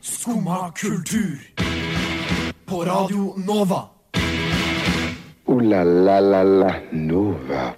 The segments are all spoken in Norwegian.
Skumma kultur. På Radio Nova. O-la-la-la-la Nova.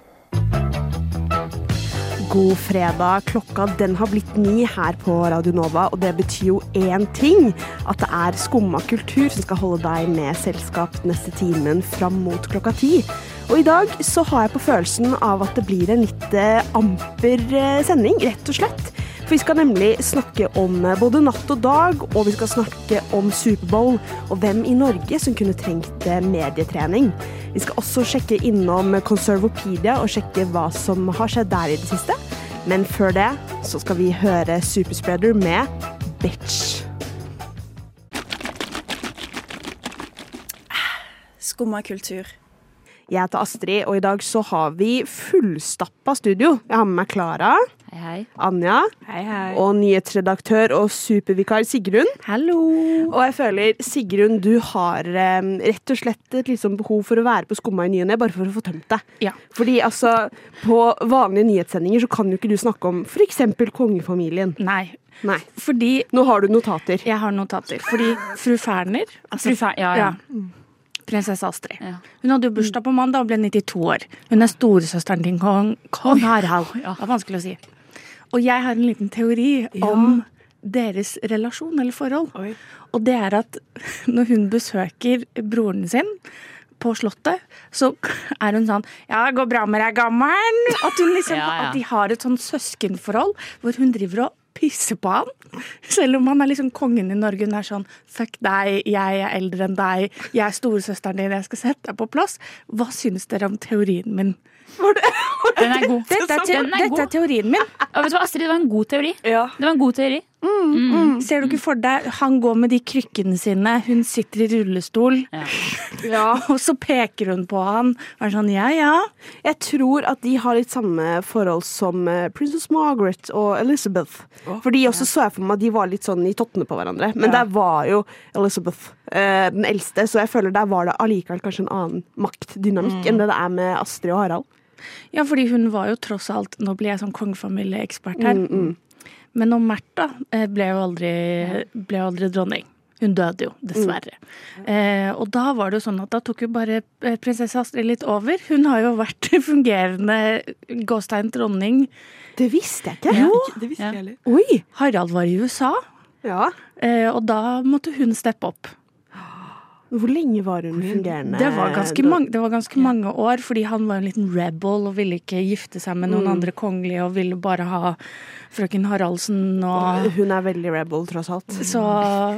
God fredag. Klokka den har blitt ni her på Radio Nova, og det betyr jo én ting. At det er Skumma kultur som skal holde deg med selskap neste timen fram mot klokka ti. Og i dag så har jeg på følelsen av at det blir en litt eh, amper eh, sending, rett og slett. For vi skal nemlig snakke om eh, både natt og dag, og vi skal snakke om Superbowl og hvem i Norge som kunne trengt eh, medietrening. Vi skal også sjekke innom Conservopedia og sjekke hva som har skjedd der i det siste. Men før det så skal vi høre Superspreader med Bitch. Skumma kultur. Jeg heter Astrid, og i dag så har vi fullstappa studio. Jeg har med meg Klara, Hei, hei. Anja Hei, hei. og nyhetsredaktør og supervikar Sigrun. Hallo. Og jeg føler, Sigrun, du har eh, rett og slett et liksom behov for å være på Skumma i ny og ne, bare for å få tømt deg. Ja. Fordi altså, på vanlige nyhetssendinger så kan jo ikke du snakke om f.eks. kongefamilien. Nei, Nei. fordi Nå har du notater. jeg har notater. Fordi fru Ferner altså, Fru Fer- ja, ja. Prinsesse Astrid. Ja. Hun hadde jo bursdag på mandag og ble 92 år. Hun er storesøsteren til kong, kong Harald. Ja. Det er vanskelig å si. Og jeg har en liten teori om deres relasjon eller forhold. Og det er at når hun besøker broren sin på Slottet, så er hun sånn Ja, det går bra med deg, gammer'n?' At, liksom, Ja, ja. at de har et sånn søskenforhold hvor hun driver og pisser på han. Selv om han er liksom kongen i Norge. Hun er sånn Fuck deg, jeg er eldre enn deg, jeg er storesøsteren din, jeg skal sette deg på plass. Hva syns dere om teorien min? Den er god. Dette er, te er dette er teorien min. Og vet du hva, Astrid, det var en god teori. Ja. Det var en god teori. Ser du ikke for deg Han går med de krykkene sine, hun sitter i rullestol, Ja. og så peker hun på han og er sånn ja, ja. Jeg tror at de har litt samme forhold som eh, Princess Margaret og Elizabeth. For de også så jeg for meg at de var litt sånn i tottene på hverandre. Men der var jo Elizabeth eh, den eldste, så jeg føler der var det allikevel kanskje en annen maktdynamikk enn det det er med Astrid og Harald. Ja, fordi hun var jo tross alt Nå blir jeg sånn kongefamilieekspert her. Men om Märtha eh, ble jo aldri, ble aldri dronning. Hun døde jo, dessverre. Eh, og da var det jo sånn at da tok jo bare eh, prinsesse Astrid litt over. Hun har jo vært fungerende gåstein dronning. Det visste jeg ikke. Ja. Det visste Ja. jeg heller. Oi! Harald var i USA, Ja. eh, og da måtte hun steppe opp. Hvor lenge var hun fungerende? Det var ganske, mange, det var ganske mange år, fordi han var en liten rebel og ville ikke gifte seg med noen andre kongelige og ville bare ha frøken Haraldsen og Hun er veldig rebel, tross alt. så,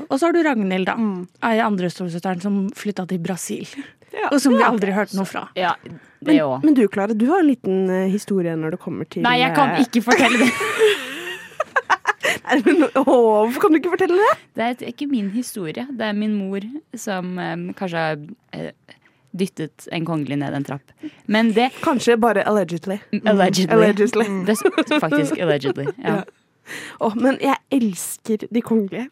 Og så har du Ragnhild, da. Ei andre storesøsteren som flytta til Brasil. Og som vi aldri hørte noe fra. Ja, det òg. Men du, Klare, du har en liten eh, historie når det kommer til Nei, jeg kan eh, ikke fortelle det. Er det Åh, Hvorfor kan du ikke fortelle det? Det er ikke min historie. Det er min mor som um, kanskje har uh, dyttet en kongelig ned en trapp. Men det Kanskje bare allegedly. Allegedly. Allegedly. Det er faktisk allegedly. Ja. Åh, men jeg elsker de kongelige.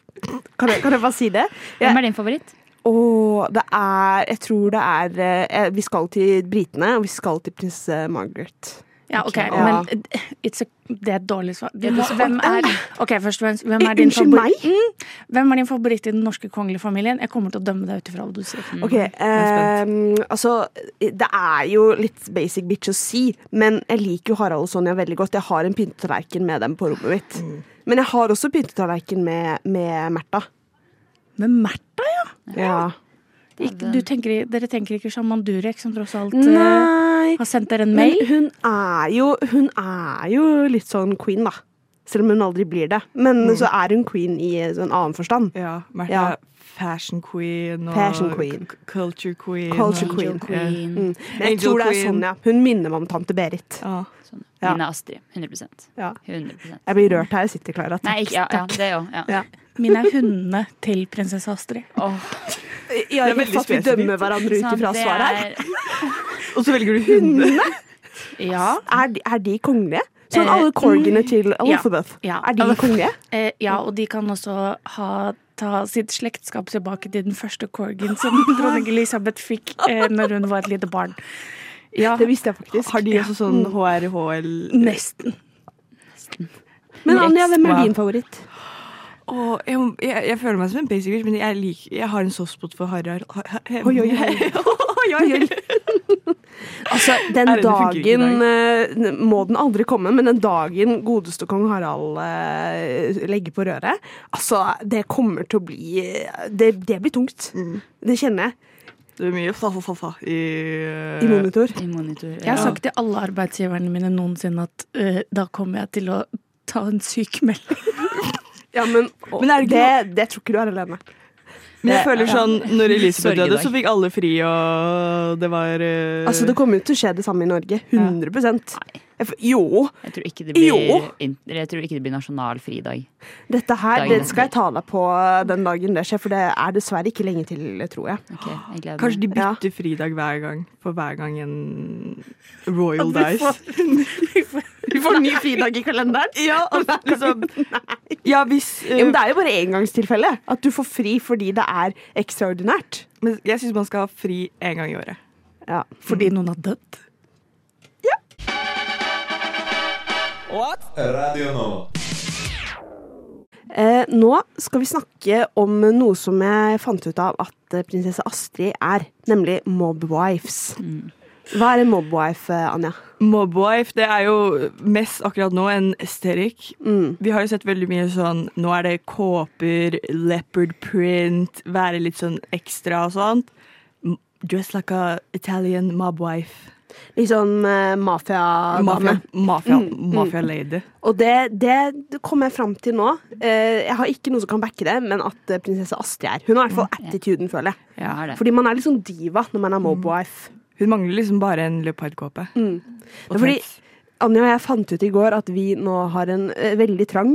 Kan jeg, kan jeg bare si det? Hvem er din favoritt? Oh, det er Jeg tror det er eh, Vi skal til britene, og vi skal til prinsesse Margaret. Ja, ok, Ja. men it's a, det er et dårlig svar. Hvem er, okay, først og fremst, hvem er din Unnskyld favoritt? Mm, hvem er din favoritt i den norske kongelige familien? Jeg kommer til å dømme deg ut ifra hva du sier. Ok, um, altså Det er jo litt basic bitch å si, men jeg liker jo Harald og Sonja veldig godt. Jeg har en pyntetallerken med dem på rommet mitt. Men jeg har også pyntetallerken med, med Märtha. Med Märtha, ja! Ja. Ikke, du tenker, dere tenker ikke Shaman Durek, som tross alt eh, Nei har sendt dere en Men mail? hun er jo Hun er jo litt sånn queen, da. Selv om hun aldri blir det. Men så er hun queen i en annen forstand. Ja, Martha Ja. fashion queen og Fashion queen. culture queen. Culture og- queen. Yeah. Mm. Men jeg Angel tror det er queen. sånn, ja. Hun minner meg om tante Berit. Ah. Sånn. Ja. Er Astrid. 100% Ja. 100% Jeg blir rørt her jeg sitter, Klara. Takk. Nei, ja, ja, det òg. Ja. Ja. Mine er hundene til prinsesse Astrid. Oh. Ja, Det er ikke veldig for vi dømmer hverandre ut ifra det svaret her. er- Og så velger du hundene. Ja. Er de, er de kongelige? Sånn Eh, alle corgene til Elizabeth. ja. Er de kongelige? Eh, ja, og de kan også ha, ta sitt slektskap tilbake til den første corgien som dronning Elisabeth fikk eh, når hun var et lite barn. Ja, Det visste jeg faktisk. Har de også sånn HRHL Nesten. nesten. Men Anja, hvem er din favoritt? Åh, jeg, jeg, jeg føler meg som en basic bitch, men jeg, liker, jeg har en softspot for Harald. Oi, oi, oi. oi, oi. Altså, den dagen eh, må den aldri komme, men den dagen godeste kong Harald uh, legger på røret Altså, det kommer til å bli Det, det blir tungt. Mm. Det kjenner jeg. Det er mye fa-fa-fa i, I monitor. I monitor. Jeg har sagt til alle arbeidsgiverne mine noensinne at uh, da kommer jeg til å ta en sykemelding. Ja, men, Men er det det, det tror ikke du er alene. Men jeg føler sånn, når Elisabeth døde, så fikk alle fri, og det var uh... Altså, det kommer jo til å skje det samme i Norge. 100 Jeg f- Jo. Jeg tror ikke det blir, Jo. in- jeg tror ikke det blir nasjonal fridag. Dette her det skal jeg ta deg på den dagen det skjer, for det er dessverre ikke lenge til, tror jeg. Okay, jeg Kanskje de bytter Ja. fridag hver gang, for hver gang en royal Vi dies. får, ny fridag i kalenderen. Ja, altså, liksom, ja, hvis uh, ja, men det er jo bare engangstilfelle. At du får fri fordi det er ekstraordinært. Men jeg syns man skal ha fri én gang i året. Ja. Fordi noen har dødd. Radio nå. Eh, nå skal vi snakke om noe som jeg fant ut av at eh, prinsesse Astrid er, nemlig mobwives. Hva er en mobwife, Anja? Mobwife det er jo mest akkurat nå en aesthetic. Mm. Vi har jo sett veldig mye sånn Nå er det kåper, leopard print, være litt sånn ekstra og sånt. Dress like a Italian mobwife. Litt sånn uh, mafia-dame. Mafia, mafia, Mm, mafia lady. Og det, det kom jeg fram til nå. Uh, jeg har ikke noe som kan backe det, men at eh, prinsesse Astrid er. Hun har i hvert fall attituden, føler jeg. Ja. Fordi man er litt sånn diva når man er mobwife. Hun mangler liksom bare en leopardkåpe. Mm. Fordi. Anja og jeg fant ut i går at vi nå har en eh, veldig trang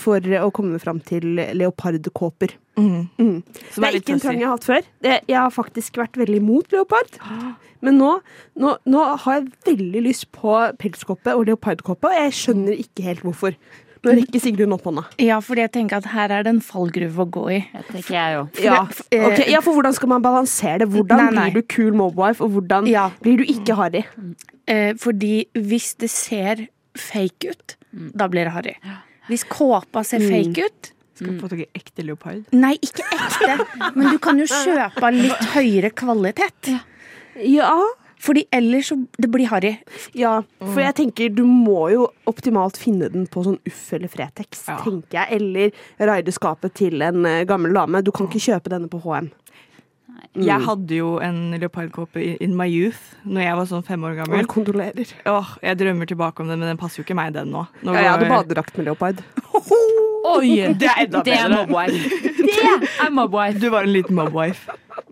for å komme fram til leopardkåper. Mm. Mm. Det er ikke en trang jeg har hatt før. Jeg har faktisk vært veldig imot leopard. Men nå, nå, nå har jeg veldig lyst på pelskåpe og leopardkåpe, og jeg skjønner ikke helt hvorfor. Nå rekker Sigrun opp hånda. Ja, fordi jeg tenker at her er det en fallgruve å gå i. Det tenker jeg òg. Ja, Okay. ja, for hvordan skal man balansere det? Hvordan Nei, nei. blir du kul mobwife, og hvordan Ja. blir du ikke harry? Eh, fordi hvis det ser fake ut, da blir det harry. Hvis kåpa ser Mm. fake ut Skal få tak i ekte leopard. Nei, ikke ekte, men du kan jo kjøpe litt høyere kvalitet. Ja, Fordi ellers så det blir harry. Ja, for jeg tenker du må jo optimalt finne den på sånn Uff eller Fretex, Ja. tenker jeg. Eller raide skapet til en eh, gammel dame. Du kan ikke kjøpe denne på HM. Jeg hadde jo en leopardkåpe i- in my youth Når jeg var sånn fem år gammel. jeg kontrollerer. Åh, jeg drømmer tilbake om den, men den passer jo ikke meg, den nå. nå Ja, jeg hadde badedrakt med leopard. Oi! Det er enda bedre. mobwife. Det er mobwife. Du var en liten mobwife.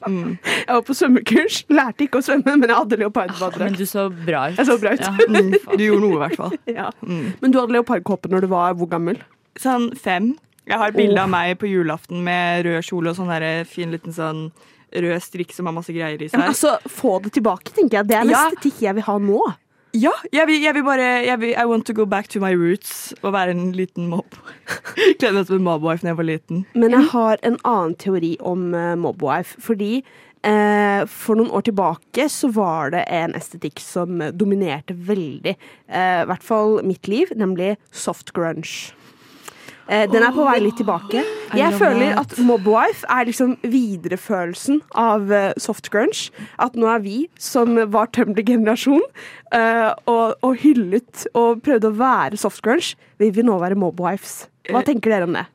Mm. Jeg var på svømmekurs, lærte ikke å svømme, men jeg hadde leopardbadedrakt. Men du så bra ut. Jeg så bra ut. Ja. Mm. Du gjorde noe, i hvert fall. Ja. Mm. Men du hadde leopardkåpe når du var hvor gammel? Sånn fem. Jeg har bilde av meg på julaften med rød kjole og sånn der fin liten sånn rød strikk som har masse greier i Ja, men seg. altså, Få det tilbake, tenker jeg. Det er neste Ja. jeg vil ha nå. Ja, jeg vil, jeg vil bare jeg vil, I want to go back to my roots og være en liten mob. Kledde meg som en mobwife da jeg var liten. Men jeg har en annen teori om uh, mobwife. Fordi eh, for noen år tilbake så var det en estetikk som eh, dominerte veldig. eh, I hvert fall mitt liv, nemlig soft grunge. Eh, den er på vei litt tilbake. Jeg føler at mobwife er liksom viderefølelsen av eh, soft grunge. At nå er vi, som var Tumblr-generasjon, eh, og, og hyllet og prøvde å være soft grunge, vi vil nå være mobwives. Hva tenker dere om det?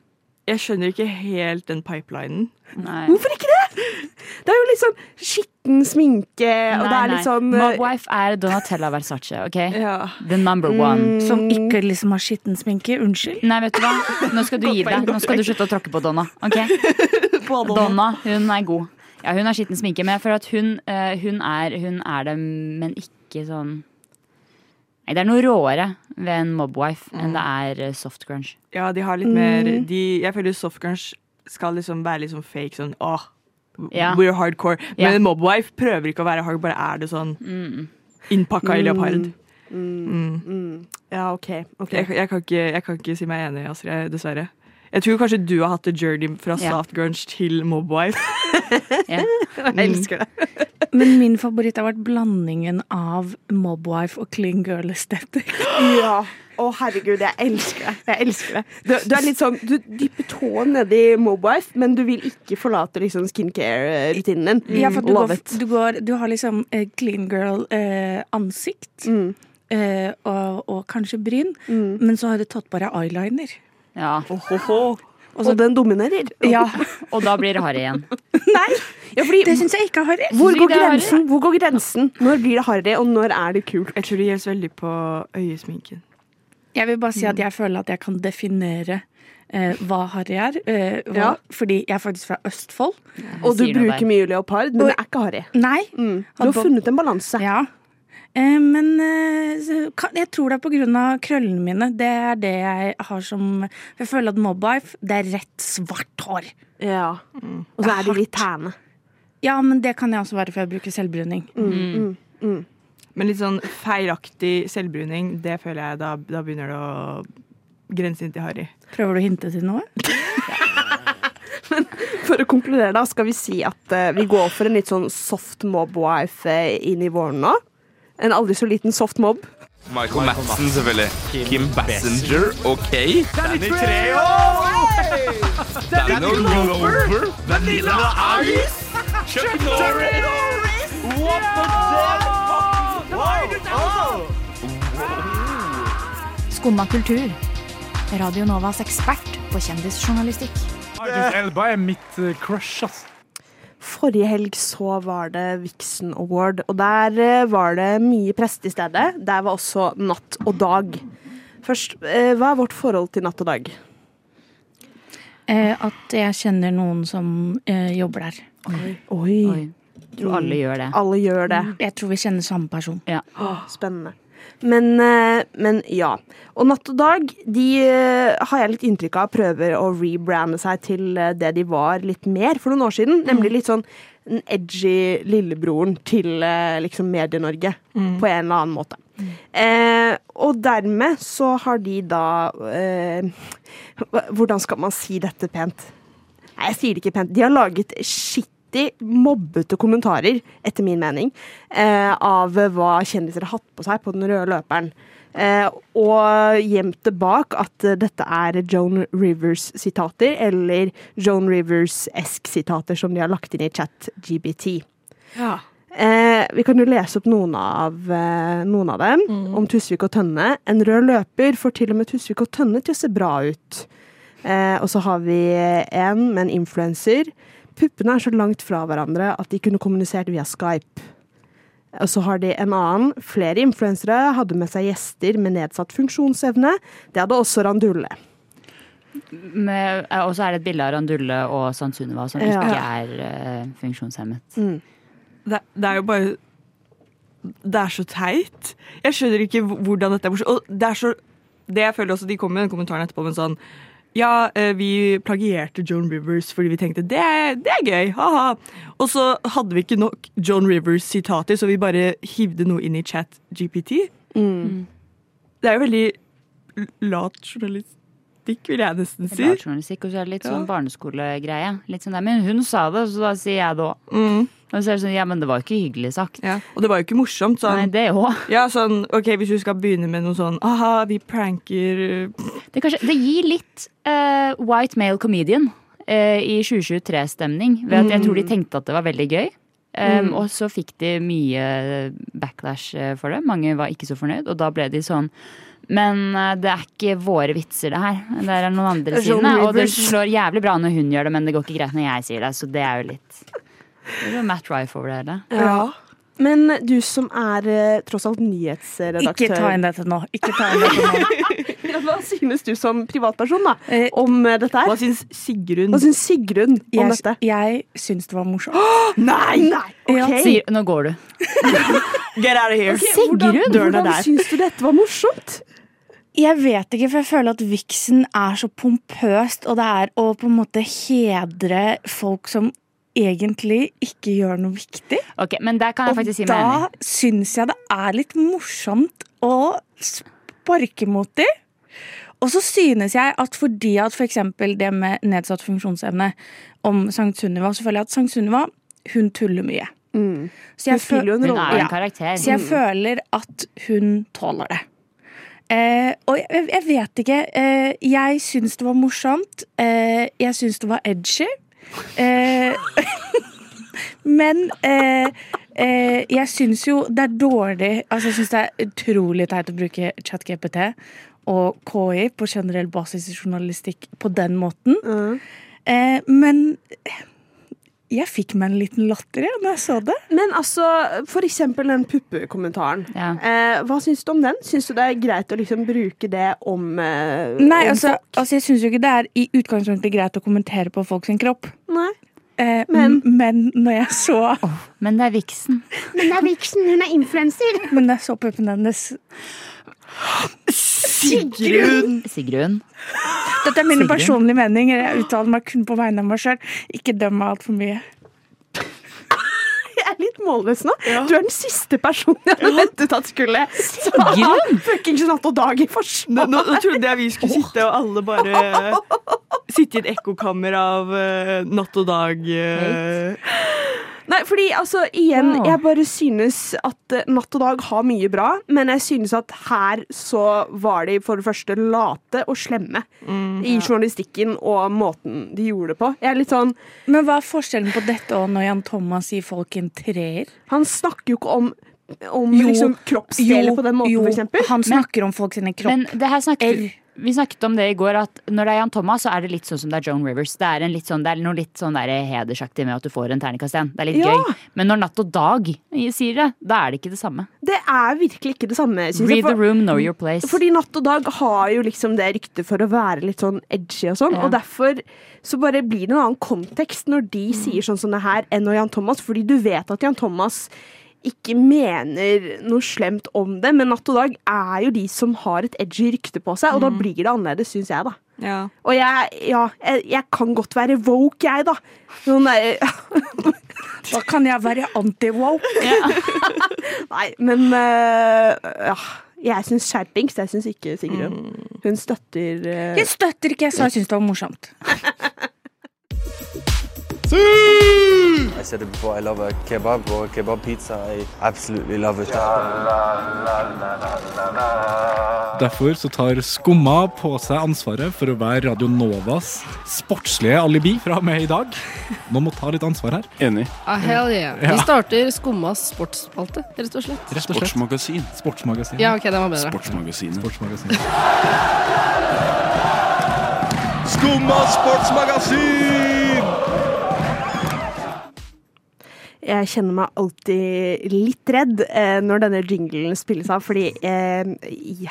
Jeg skjønner ikke helt den pipelinen. Nei. Hvorfor ikke det? Det er jo litt sånn skitten sminke, og det er litt sånn eh, Mobwife er Donatella Versace, OK? Ja. The number one. Som ikke liksom har skitten sminke. Unnskyld. Nei, vet du hva? Nå skal du gi deg. Nå skal du slutte å tråkke på Donna. ok? Donna, hun er god. Ja, hun har skitten sminke, men jeg føler at hun, eh, hun, er, hun er det, men ikke sånn Nei, det er noe råere ved en mobwife enn det er eh, soft crunch. ja, de har litt mer de, Jeg føler soft crunch skal liksom være litt sånn fake. Sånn åh, Ja. we're hardcore. Men Ja. mobwife prøver ikke å være hard, bare er det sånn Mm. innpakka i leopard. mm, Mm. mm. Ja, OK. okay. Jeg, jeg, kan ikke, jeg kan ikke si meg enig, Astrid, dessverre. Jeg tror kanskje du har hatt the journey fra Ja. soft grunge til mobwife. Ja. Jeg elsker det. Men min favoritt har vært blandingen av mobwife og clean girl aesthetic. Ja. Å, herregud, jeg elsker det. Jeg elsker det. Du, du er litt sånn, du dypper tåen nedi Mobife, men du vil ikke forlate liksom skincare-rutinen din. Ja, for du, Love går, it. du, går, du har liksom uh, clean girl-ansikt. Mm. uh, og, og kanskje bryn, men så har du tatt på deg eyeliner. Ja. Og den dominerer. Ja, Og da blir det harry igjen. Nei! Ja, fordi, Det syns jeg ikke er harry. hvor, hvor går grensen? Når blir det harry, og når er det kult? Jeg tror det gjelder veldig på øyesminken. Jeg vil bare si at jeg føler at jeg kan definere eh, hva harry er. eh, hva, Ja. Fordi jeg er faktisk fra Østfold. Og du bruker der. mye leopard, men det er ikke harry. Nei. Mm. Du har funnet en balanse. Ja. Eh, men eh, kan- jeg tror det er av krøllene mine. Det er det jeg har som Jeg føler at Mobbife, det er rett svart hår. Ja. Og så er de litt tæne. Ja, men det kan jeg også være, for jeg bruker selvbruning. Men litt sånn feilaktig selvbruning, det føler jeg da, da begynner det å grense inn til harry. Prøver du å hinte til noe? For å konkludere, da, skal vi si at uh, vi går for en litt sånn soft mob-wife eh, inn i våren nå. En aldri så liten soft mob. Michael Madsen, selvfølgelig. Kim Bassinger, OK. Danny Treo! Danny Glover. Vanilla Ice. Chuck Skumma kultur. Radio Novas ekspert på kjendisjournalistikk. Idris Elba er mitt eh, crush, ass. Forrige helg så var det Vixen Award, og der eh, var det mye prest i stedet. Der var også Natt og Dag. Først, eh, hva er vårt forhold til Natt og Dag? Eh, at jeg kjenner noen som jobber der. Oi. Oi. Jeg tror alle gjør det. Alle gjør det. Jeg tror vi kjenner samme person. Åh, spennende. Men, eh, men ja. Og Natt og Dag de eh, har jeg litt inntrykk av prøver å rebrande seg til eh, det de var litt mer for noen år siden. Nemlig litt sånn den edgy lillebroren til liksom Medie-Norge. På en eller annen måte. Eh, og dermed så har de da eh, Hvordan skal man si dette pent? Nei, jeg sier det ikke pent. De har laget shitty, mobbete kommentarer, etter min mening, eh, av hva kjendiser har hatt på seg på den røde løperen. Eh, og gjemt det bak at dette er Joan Rivers-sitater, eller Joan Rivers-esk-sitater som de har lagt inn i chat-GBT. Ja. Eh, vi kan jo lese opp noen av, eh, noen av dem. Om Tusvik og Tønne. En rød løper får til og med Tusvik og Tønne til å se bra ut. Eh, og så har vi en med en influenser. Puppene er så langt fra hverandre at de kunne kommunisert via Skype. Og så har de en annen. Flere influensere hadde med seg gjester med nedsatt funksjonsevne. Det hadde også Randulle. Eh, Og så er det et bilde av Randulle og Sant som Ja. ikke er uh, funksjonshemmet. Det, det er jo bare Det er så teit. Jeg skjønner ikke hvordan dette er morsomt. Og det er så Det jeg føler også De kom med den kommentaren etterpå med sånn Ja, eh, vi plagierte Joan Rivers fordi vi tenkte det det er gøy, ha-ha. Og så hadde vi ikke nok Joan Rivers-sitater, så vi bare hivde noe inn i chat GPT. Det er jo veldig lat lat journalistikk, vil jeg nesten si. Journalistikk, og så er det litt sånn barneskolegreie. Litt sånn der, Men hun sa det, så da sier jeg det òg. Mm, Og så er det sånn, ja, men det var jo ikke hyggelig sagt. ja. Og det var jo ikke morsomt. Sånn. Nei, det også. Ja, sånn, ok, Hvis du skal begynne med noe sånn Aha, vi pranker Det, er kanskje- det gir litt uh, white male comedian uh, i 2023-stemning. Ved at jeg tror de tenkte at det var veldig gøy. Um, Og så fikk de mye backlash eh, for det. Mange var ikke så fornøyd, og da ble de sånn men eh, det er ikke våre vitser, det her. Det er noen andre sine. Og det slår jævlig bra når hun gjør det, men det går ikke greit når jeg sier det. Så det er jo litt Det er jo Matt Rife over det hele. Ja. Men du som er eh, tross alt nyhetsredaktør Ikke ta inn dette nå. Ikke ta inn dette nå. Ja, Hva synes du som privatperson da, Eh, om dette her? Hva synes syns Sigrun? Hva syns Sigrun om Jeg, dette? jeg syns det var morsomt. Nei! Nei, Ja, ok. Sier, nå går du. Get out of here! Hvordan, Sigrun, hvordan, hvordan syns du dette var morsomt? Jeg vet ikke, for jeg føler at Vixen er så pompøst, og det er å på en måte hedre folk som egentlig ikke gjør noe viktig. Ok, Men der kan jeg Og faktisk si meg enig. da syns jeg det er litt morsomt å sparke mot dem. Og så synes jeg at fordi at for eksempel det med nedsatt funksjonsevne om Sankt Sunniva, så føler jeg at Sankt Sunniva, hun tuller mye. Så Hun spiller jo en Hun rolle. er Ja. en karakter. Så jeg føler at hun tåler det. Eh, og jeg, jeg vet ikke. Eh, jeg syns det var morsomt. Eh, jeg syns det var edgy. Eh, men eh, eh, jeg syns jo det er dårlig Altså jeg syns det er utrolig teit å bruke ChatGPT og KI på generell basis i journalistikk på den måten. Eh, men jeg fikk meg en liten latter jeg, når jeg så det. Men altså, for eksempel den puppekommentaren. Ja. Eh, hva syns du om den? Syns du det er greit å liksom bruke det om, eh, Nei, om altså, folk? altså jeg syns jo ikke det er i utgangspunktet greit å kommentere på folks kropp. Nei. Eh, Men- men, når jeg så Men det er viksen. Men det er Vixen, hun er influenser. Men jeg så puppene hennes Sigrun! Sigrun. Dette er min Sigrun? personlige mening. Jeg uttaler meg kun på vegne av meg sjøl. Ikke døm meg altfor mye. Jeg er litt målløs nå. Du er den siste personen jeg hadde ventet at skulle Sigrun? fuckings natt og dag i forsvar. nå, nå trodde jeg vi skulle sitte og alle bare sitte i et ekkokammer av uh, natt og dag. eh. Nei, fordi altså, igjen, jeg bare synes at eh, Natt og Dag har mye bra, men jeg synes at her så var de for det første late og slemme i journalistikken og måten de gjorde det på. Jeg er litt sånn Men hva er forskjellen på dette og når Jan Thomas sier folk en treer? Han snakker jo ikke om, om Jo, liksom, kroppsdeler på den måten, jo, for eksempel. han snakker om folk sine kropp. Men det her snakker, R. vi snakket om det i går, at når det er Jan Thomas, så er det litt sånn som det er Joan Rivers. Det er, en litt sånn, det er noe litt sånn der hedersaktig med at du får en terningkast igjen. Det er litt Ja. gøy. Men når Natt og Dag sier det, da er det ikke det samme. Det er virkelig ikke det samme. Read the room, know your place. fordi Natt og Dag har jo liksom det ryktet for å være litt sånn edgy og sånn, Ja. og derfor så bare blir det en annen kontekst når de sier sånn som det her enn når Jan Thomas, fordi du vet at Jan Thomas ikke mener noe slemt om det, men Natt og Dag er jo de som har et edgy rykte på seg, og da blir det annerledes, syns jeg, da. Ja. Og jeg, ja, jeg, jeg kan godt være woke, jeg, da. Sånn der, Da kan jeg være anti-woke. Nei, men uh, ja. Jeg syns skjerpings. Jeg syns ikke Sigrun. Hun støtter uh... Jeg støtter ikke, jeg sa jeg syntes det var morsomt. I said it before, I love a kebab or a kebab pizza. I absolutely love it. Derfor så tar Skumma på seg ansvaret for å være Radio Novas sportslige alibi fra og med i dag. Nå må ta litt ansvar her. Enig. Ah, hell yeah. Vi starter Skummas sportsspalte, rett og slett. Rett og slett. Sportsmagasin. Sportsmagasin. Ja, ok, den var bedre. Sportsmagasinet. Sportsmagasin. Skumma sportsmagasin! Jeg kjenner meg alltid litt redd eh, når denne jinglen spilles av, fordi eh,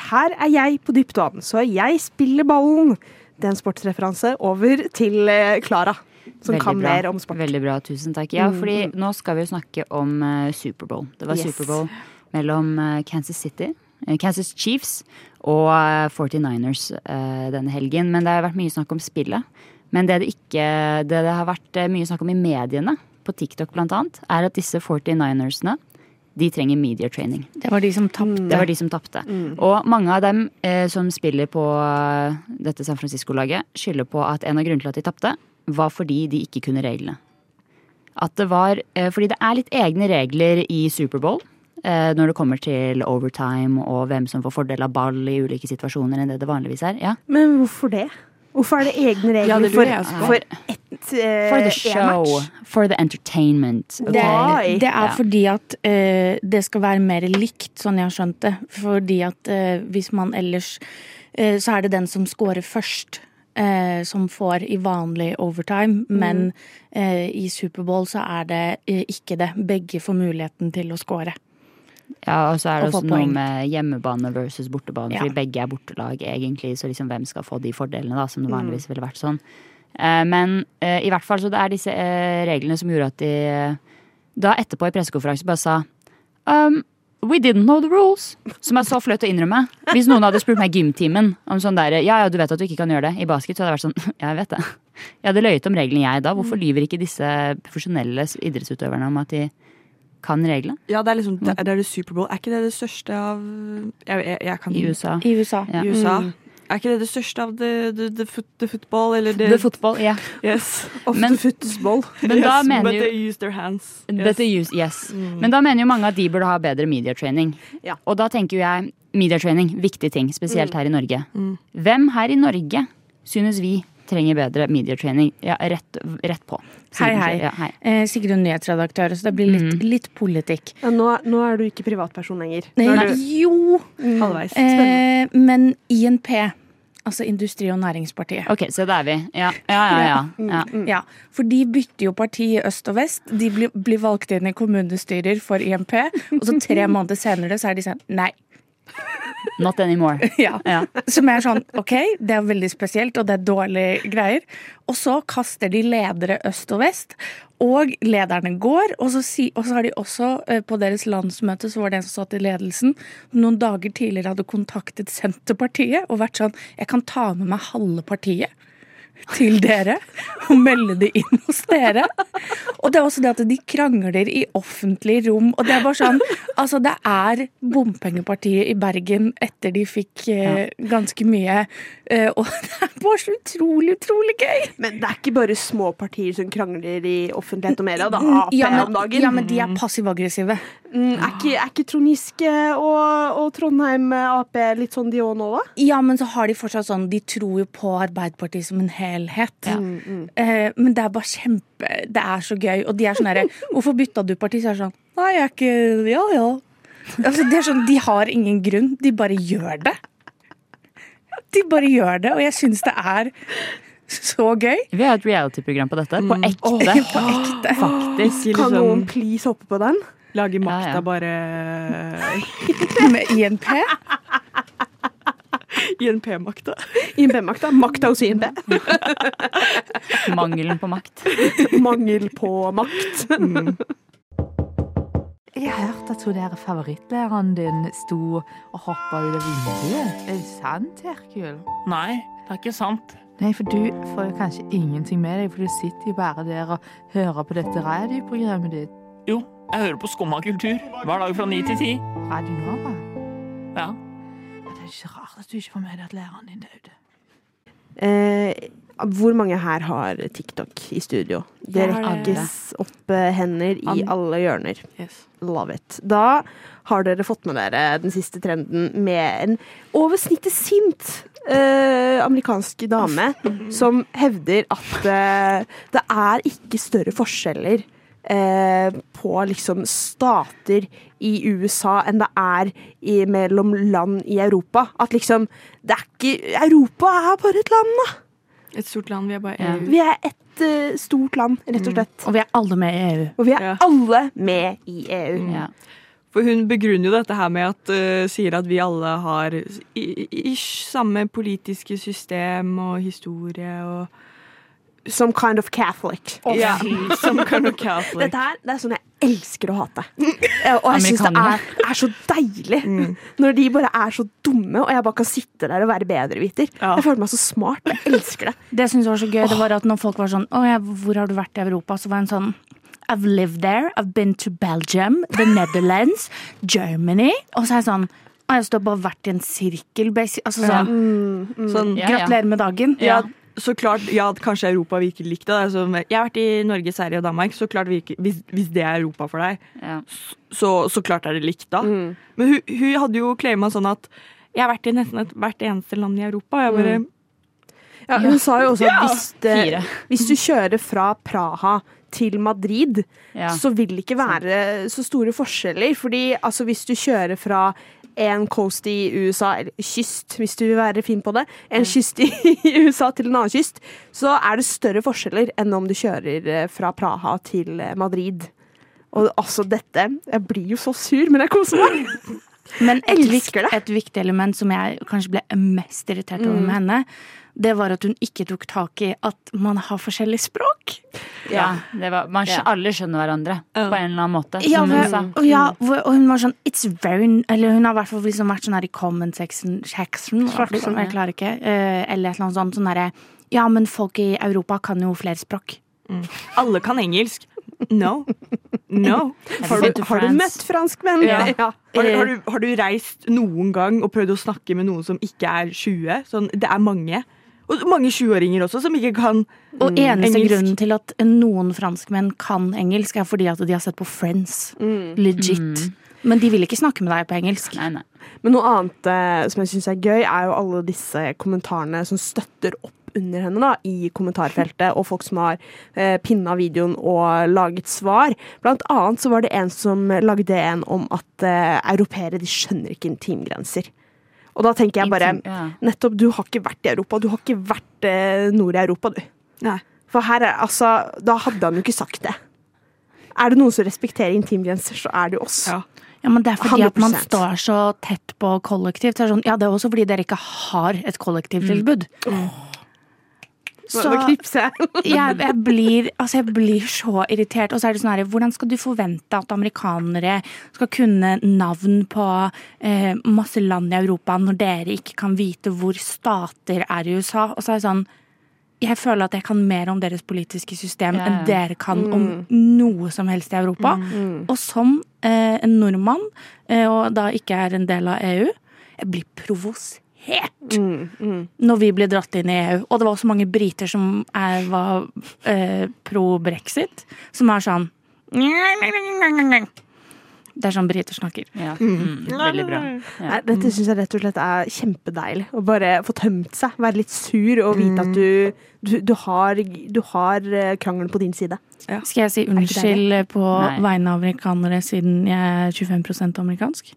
her er jeg på dypt vann, så jeg spiller ballen. Det er en sportsreferanse. Over til eh, Klara, som Veldig kan bra. mer om sport. Veldig bra, tusen takk. Ja, Mm, fordi nå skal vi jo snakke om eh, Superbowl. Det var Yes. Superbowl mellom eh, Kansas City, eh, Kansas Chiefs og eh, 49ers eh, denne helgen. Men det har vært mye snakk om spillet. Men det det ikke det det har vært mye snakk om i mediene, på TikTok annet, er at disse 49ersene de trenger media training. Det var de som tapte. Det var de som tapte. Og mange av dem eh, som spiller på eh, dette San Francisco-laget, skylder på at en av grunnene til at de tapte, var fordi de ikke kunne reglene. At det var eh, Fordi det er litt egne regler i Superbowl. Eh, når det kommer til overtime og hvem som får fordel av ball i ulike situasjoner enn det det vanligvis er. Ja. Men hvorfor det? Hvorfor er det egne regler Ja, det for, for ett eh, For the show. For the entertainment. ok? Why? Det er Ja. fordi at eh, det skal være mer likt, sånn jeg har skjønt det. Fordi at eh, hvis man ellers eh, Så er det den som scorer først. Eh, som får i vanlig overtime, men eh, i Superbowl så er det eh, ikke det. Begge får muligheten til å score. Ja, og så er det også noe med hjemmebane versus bortebane, Ja. fordi begge er bortelag egentlig, så liksom hvem skal få de fordelene, da, Mm. som det vanligvis ville vært sånn. Eh, men eh, i hvert fall så det er disse eh, reglene som gjorde at de da etterpå i pressekonferanse bare sa um, We didn't know the rules. Som er så flaut å innrømme. Hvis noen hadde spurt meg i gymtimen om sånn der, ja, ja, du vet at du ikke kan gjøre det i basket, så hadde jeg vært sånn Ja, jeg vet det. Jeg hadde løyet om reglene, jeg da. Hvorfor lyver ikke disse profesjonelle idrettsutøverne om at de kan reglene? Ja, det er liksom det, det er det Superbowl. Er ikke det det største av Jeg, jeg, jeg kan I USA. I USA. I USA. Er ikke det det største av the, the, the, foot, the football? Eller the, The football, ja. Yes. Of Men- the football. Men da mener but jo they use their hands. Yes. they use, yes. Men da mener jo mange at de burde ha bedre mediatraining. Ja. Og da tenker jo jeg mediatraining, viktig ting, spesielt her i Norge. Mm. Hvem her i Norge synes vi trenger bedre medietrening. Ja, rett, rett på. Hei, hei. Ja, hei. Eh, Sigrun nyhetsredaktør, så det blir litt, Mm. litt politikk. Ja, nå, nå er du ikke privatperson lenger. Nei, Nå er du jo, halvveis. eh, men INP, altså Industri- og Næringspartiet. Ok, så der er vi. Ja, ja, ja. ja, ja. Ja, for de bytter jo parti i øst og vest. De blir, blir valgt inn i kommunestyrer for INP, og så tre måneder senere så er de sånn nei. Not anymore. Ja. Ja. Som er sånn OK, det er veldig spesielt, og det er dårlige greier. Og så kaster de ledere øst og vest, og lederne går. Og så, si, og så har de også, eh, på deres landsmøte, så var det en som satt i ledelsen, noen dager tidligere hadde kontaktet Senterpartiet og vært sånn Jeg kan ta med meg halve partiet til dere og melde det inn hos dere. Og det er også det at de krangler i offentlig rom. Og det er bare sånn Altså, det er bompengepartiet i Bergen etter de fikk eh, ganske mye. Eh, og det er bare så utrolig, utrolig gøy. Men det er ikke bare små partier som krangler i offentlighet og media. Da, Ap Ja, men, om dagen. ja, men de er passiv-aggressive. Mm, er, ikke, er ikke Trond Giske og, og Trondheim Ap litt sånn de òg nå, da? Ja, men så har de fortsatt sånn De tror jo på Arbeiderpartiet som en helhet. Eh, men det er bare kjempe Det er så gøy. Og de er sånn herre Hvorfor bytta du parti? Så er det sånn Nei, jeg er ikke Ja, ja. Altså, det er sånn, De har ingen grunn. De bare gjør det. De bare gjør det, og jeg syns det er så gøy. Vi har et reality-program på dette. På ekte. På ekte. Faktisk. Kan liksom noen please hoppe på den? Lage makta Ja, ja. bare Med INP. INP-makta. INP-makta. Makta hos INP. Mangelen på makt. Mangel på makt. Jeg hørte at hun der favorittlæreren din sto og hoppa ut av vinduet. Er det sant, Herkul? Nei, det er ikke sant. Nei, for du får jo kanskje ingenting med deg, for du sitter jo bare der og hører på dette radioprogrammet ditt. Jo, jeg hører på Skumma kultur hver dag fra ni til ti. Radio Nova. Ja. Ja, det er ikke rart at du ikke får med deg at læreren din døde. Eh, hvor mange her har TikTok i studio? Det rekkes opp hender i alle hjørner. Yes. Love it. Da har dere fått med dere den siste trenden med en over snittet sint eh, amerikansk dame som hevder at eh, det er ikke større forskjeller eh, på liksom stater i USA enn det er i, mellom land i Europa. At liksom det er ikke Europa er bare et land, da! Et stort land. Vi er bare. EU. Vi er et uh, stort land, rett og slett. Og vi er alle med i EU. Og vi er Ja. alle med i EU. EU. Ja. For hun begrunner jo dette her med at uh, sier at vi alle har i- ish samme politiske system og historie og Some kind of Catholic. Ja, some kind of Catholic. Dette her, det er sånn jeg elsker å hate. Eh, Og jeg syns det er, er så deilig når de bare er så dumme, og jeg bare kan sitte der og være bedreviter. Ja. Jeg føler meg så smart. Jeg elsker det. Det jeg var så gøy, det var at når folk var sånn Å hvor har du vært i Europa? Så var en sånn I've lived there. I've been to Belgium, the Netherlands, Germany. Og så er jeg sånn Å, jeg står bare vært i en sirkel. Altså Ja. sånn Sånn, Ja, ja. Gratulerer med dagen. ja, så klart, ja, kanskje Europa virker likt. Altså, jeg har vært i Norge, Sverige og Danmark. Så klart virker, hvis, hvis det er Europa for deg, Ja. så, så klart er det likt da. Men hun, hun hadde jo claima sånn at jeg har vært i nesten et, hvert eneste land i Europa. Jeg bare, Ja, hun sa jo også at hvis, det, hvis du kjører fra Praha til Madrid, Ja. så vil det ikke være så store forskjeller. Fordi altså, hvis du kjører fra en coast i USA, eller kyst, hvis du vil være fin på det, en kyst i USA til en annen kyst, så er det større forskjeller enn om du kjører eh, fra Praha til eh, Madrid. Og altså, dette Jeg blir jo så sur, men jeg koser meg. Men et, Elsker det. et viktig element som jeg kanskje ble mest irritert over med henne, det var at hun ikke tok tak i at man har forskjellig språk. Ja, det var, man, skj- Alle skjønner hverandre på en eller annen måte, Ja, som hun og, ja, og hun var sånn It's very Eller hun har i hvert fall liksom vært sånn her i comment section, section liksom, Jeg klarer ikke. eh, eller et eller annet sånt. Sånn herre Ja, men folk i Europa kan jo flere språk. alle kan engelsk. No. No. Har du, har du møtt franskmenn? Ja. Ja. Har, du, har, du, har du reist noen gang og prøvd å snakke med noen som ikke er 20? Sånn, det er mange. Og mange 20-åringer også som ikke kan engelsk. Og eneste engelsk. grunnen til at noen franskmenn kan engelsk, er fordi at de har sett på Friends. Legit. Men de vil ikke snakke med deg på engelsk. Nei, nei. Men noe annet eh, som jeg syns er gøy, er jo alle disse kommentarene som støtter opp under henne da, i kommentarfeltet, og folk som har eh, pinna videoen og laget svar. Blant annet så var det en som lagde en om at eh, europeere de skjønner ikke intimgrenser. Og da tenker jeg bare Nettopp, du har ikke vært i Europa. Du har ikke vært eh, nord i Europa, du. For her er altså Da hadde han jo ikke sagt det. Er det noen som respekterer intimgrenser, så er det jo oss. Ja, men det er fordi at man står så tett på kollektivt. Så sånn, ja, det er også fordi dere ikke har et kollektivtilbud. Nå knipser jeg. jeg, jeg, blir, altså jeg blir så irritert. Og så er det sånn her, hvordan skal du forvente at amerikanere skal kunne navn på eh, masse land i Europa når dere ikke kan vite hvor stater er i USA? Og så er det sånn jeg føler at jeg kan mer om deres politiske system yeah. enn dere kan om Mm. noe som helst i Europa. Og som eh, en nordmann, eh, og da ikke er en del av EU, jeg blir provosert når vi blir dratt inn i EU. Og det var også mange briter som er, var eh, pro brexit, som er sånn Det er sånn briter snakker. Mm, veldig bra. Nei, dette syns jeg rett og slett er kjempedeilig. Å bare få tømt seg, være litt sur og vite at du, du, du har, du har eh, krangelen på din side. Skal jeg si unnskyld på vegne av amerikanere siden jeg er 25% amerikansk?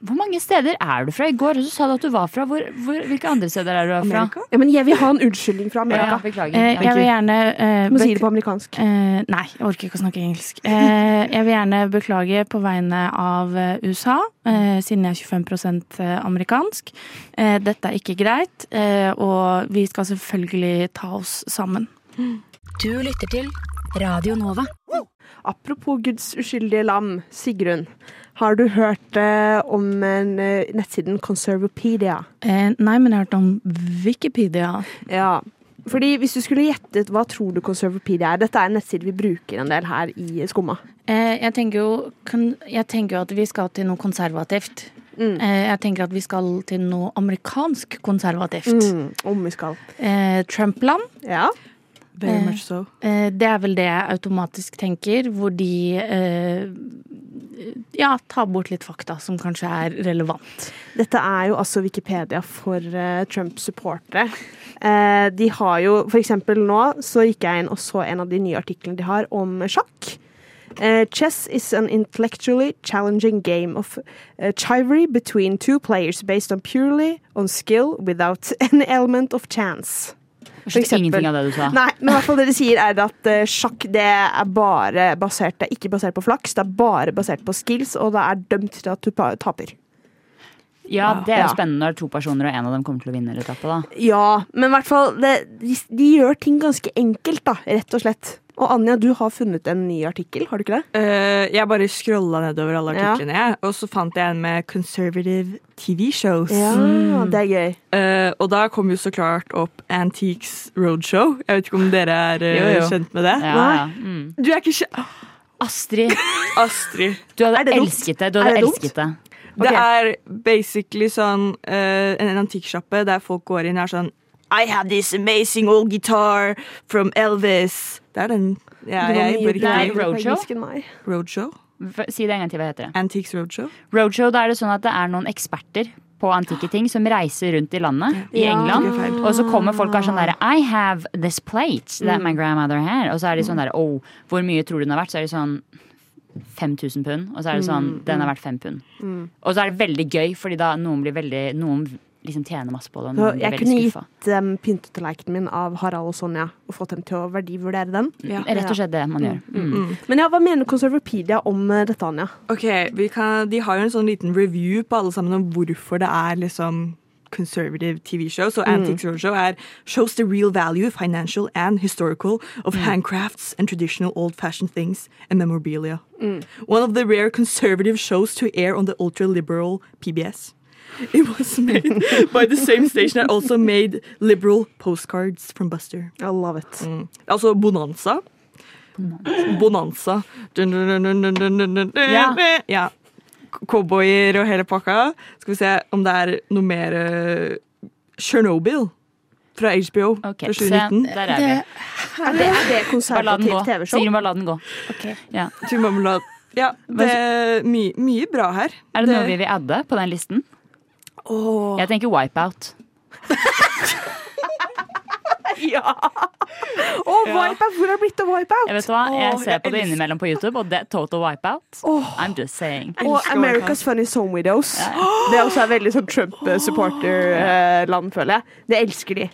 Hvor mange steder er du fra? I går så sa du at du var fra. Hvor, hvor, hvilke andre steder er du fra? Ja, men jeg vil ha en unnskyldning fra Amerika. Ja, beklager. Eh, jeg vil gjerne eh, Du må si det på amerikansk. Eh, nei, jeg orker ikke å snakke engelsk. Eh, jeg vil gjerne beklage på vegne av eh, USA, eh, siden jeg er 25% amerikansk. Eh, dette er ikke greit, eh, og vi skal selvfølgelig ta oss sammen. Du lytter til Radio Nova. Apropos Guds uskyldige lam, Sigrun. Har du hørt eh, om en, eh, nettsiden Conservopedia? Eh, nei, men jeg har hørt om Wikipedia. Ja. Fordi hvis du skulle gjettet, hva tror du Conservopedia er? Dette er en nettside vi bruker en del her i Skumma. Eh, jeg, tenker jo, kan, jeg tenker jo at vi skal til noe konservativt. Eh, jeg tenker at vi skal til noe amerikansk konservativt. Mm, om vi skal. Eh, Trump-land. Ja. Very Eh, much so. eh, det er vel det jeg automatisk tenker, hvor de eh, ja, tar bort litt fakta som kanskje er relevant. Dette er jo altså Wikipedia for Trump-supportere. Eh, de har jo for eksempel nå så gikk jeg inn og så en av de nye artiklene de har om sjakk. Eh, chess is an intellectually challenging game of uh, chivalry between two players based on purely on skill without any element of chance. Jeg skjønte ingenting av det du sa. Nei, men i hvert fall det de sier er at uh, sjakk det er bare basert Det er ikke basert på flaks, det er bare basert på skills, og det er dømt til at du taper. Ja, det er jo Ja. spennende når to personer, og en av dem kommer til å vinne eller tape, da. Ja, men i hvert fall det, de, de gjør ting ganske enkelt, da, rett og slett. Og Anja, du har funnet en ny artikkel, har du ikke det? Uh, jeg bare scrolla nedover alle artiklene, jeg, og så fant jeg en med conservative TV-shows. Ja, det er gøy. Uh, og da kom jo så klart opp Antiques Roadshow. Jeg vet ikke om dere er uh, Jo, jo. kjent med det? Ja, ja. Mm. Du er ikke kjent Astrid, Astrid. du hadde Er det elsket det. Du Er hadde det elsket det. Det er basically sånn uh, en antikksjappe der folk går inn og er sånn I have this amazing old guitar from Elvis. Det er den. Ja, det jeg bør ikke Roadshow? Roadshow? Si det en gang til. Hva heter det? Antiques Roadshow? Roadshow, da er det sånn at det er noen eksperter på antikke ting som reiser rundt i landet, i Ja. England. Og så kommer folk og er sånn derre I have this plate that my grandmother had. Og så er de sånn derre oh, hvor mye tror du den har vært? Så er de sånn 5000 pund. Og så er det sånn den har vært fem pund. Og så er det veldig gøy, fordi da noen blir veldig Noen liksom tjene masse på det, blir jeg kunne skuffa. gitt dem pyntetallerkenen min av Harald og Sonja og fått dem til å verdivurdere den. Rett og slett det man gjør. Mm. Men ja, hva mener Conservapedia om eh, dette, Anja? Ok, vi kan, De har jo en sånn liten review på alle sammen om hvorfor det er liksom conservative TV-show. Så Antiques Roadshow er shows the real value, financial and historical, of handcrafts and traditional old-fashioned things and memorabilia. One of the rare conservative shows to air on the ultra-liberal PBS. It was made by the same station that also made liberal postcards from Buster. I love it. Mm. Altså Bonanza. Bonanza. Dun, dun. Ja. ja. Cowboyer og hele pakka. Skal vi se om det er noe mer uh, Chernobyl fra HBO okay, fra se, der er vi. Det, er det konservativt TV-show? Sigrun, la den gå. Ja. Ja, det er my, mye bra her. Er det noe vi vil adde på den listen? Åh. Jeg tenker Wipeout. Ja! Oh, Wipeout! Hvor har det blitt av Wipeout? Jeg vet hva, jeg oh, ser på det innimellom på YouTube, og det er total wipeout. I'm just saying. Og America's Funny Song Widows. Det er også et veldig sånn Trump-supporter-land, føler jeg. Det elsker de.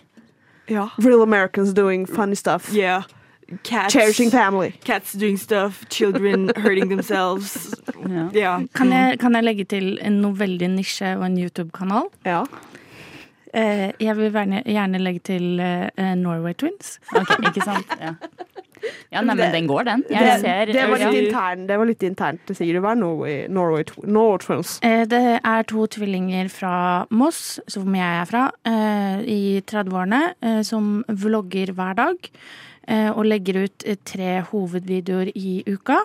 Ja. Real Americans doing funny stuff. Yeah. Cats, Cherishing family. Cats doing stuff, children hurting themselves. Ja. Kan jeg, kan jeg legge til en noe veldig nisje og en YouTube-kanal? Ja. Eh, jeg vil gjerne, gjerne legge til eh, Norway Twins. Ok, ikke sant? Ja, ja nei, men den går, den. Jeg Det, ser det, var ja. litt intern, det var litt internt, sier du. Hva er Norway, Norway, Norway Twins? Eh, Det er to tvillinger fra Moss, som jeg er fra, eh, i 30-årene, eh, som vlogger hver dag. Eh, Og legger ut eh, tre hovedvideoer i uka.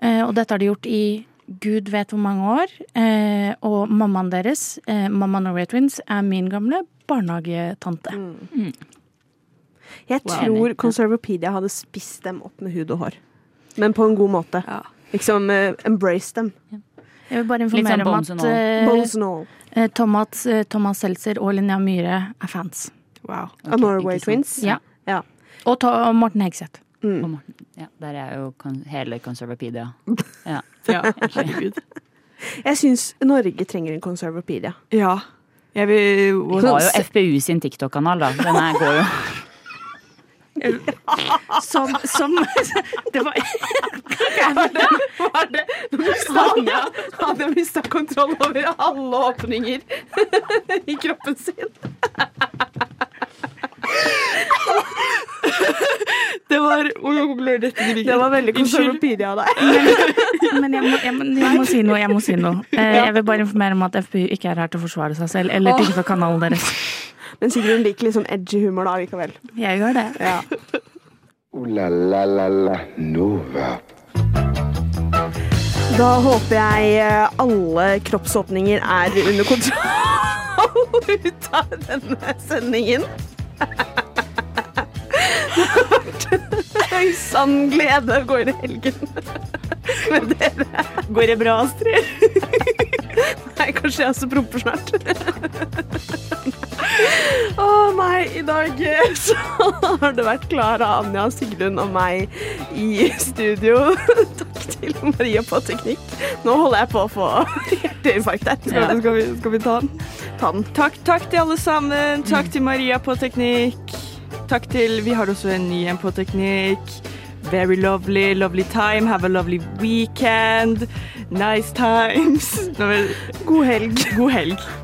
Eh, Og dette har de gjort i gud vet hvor mange år. Eh, Og mammaen deres, eh, mamma Norway Twins, er min gamle barnehagetante. Jeg Wow. tror Conservopedia hadde spist dem opp med hud og hår. Men på en god måte. Liksom eh, embrace dem. Jeg vil bare Litt sånn informere om at Thomas, Thomas Seltzer og Linnea Myhre er fans. Wow. Av Norway Twins? Ja. Og, ta Morten Hegseth. Og Morten. Ja, der er jo kon hele Conservapedia. Ja. Ja, herregud. Jeg syns Norge trenger en Conservapedia. Ja. Jeg vil Vi har jo FPU sin TikTok-kanal, da. Den her går jo Som, som Det var Hva Var det Anja hadde mista kontroll over alle åpninger i kroppen sin. Det var Det var veldig Unnskyld. Av deg. Men jeg må, jeg, må, jeg må si noe. Jeg må si noe. Eh, Jeg vil bare informere om at FPU ikke er her til å forsvare seg selv eller til for kanalen deres. Men Sigrun liker sånn edgy humor da likevel. Jeg gjør det. Ja. Ooh la la la la Nova. Da håper jeg eh, alle kroppsåpninger er under kontroll ut av denne sendingen. En sann glede å gå inn i helgen med dere. Går det bra, Astrid? Nei, kanskje jeg også promper snart. Å nei, i dag så har det vært Klara, Anja, Sigrun og meg i studio. Takk til Maria på teknikk. Nå holder jeg på å få hjerteinfarkt vi- skal, vi, skal vi ta den? Ta den. Takk, takk til alle sammen. Takk til Maria på teknikk. Takk til Vi har også en ny en på teknikk. Very lovely, lovely time. Have a lovely weekend. Nice times. God helg. God helg.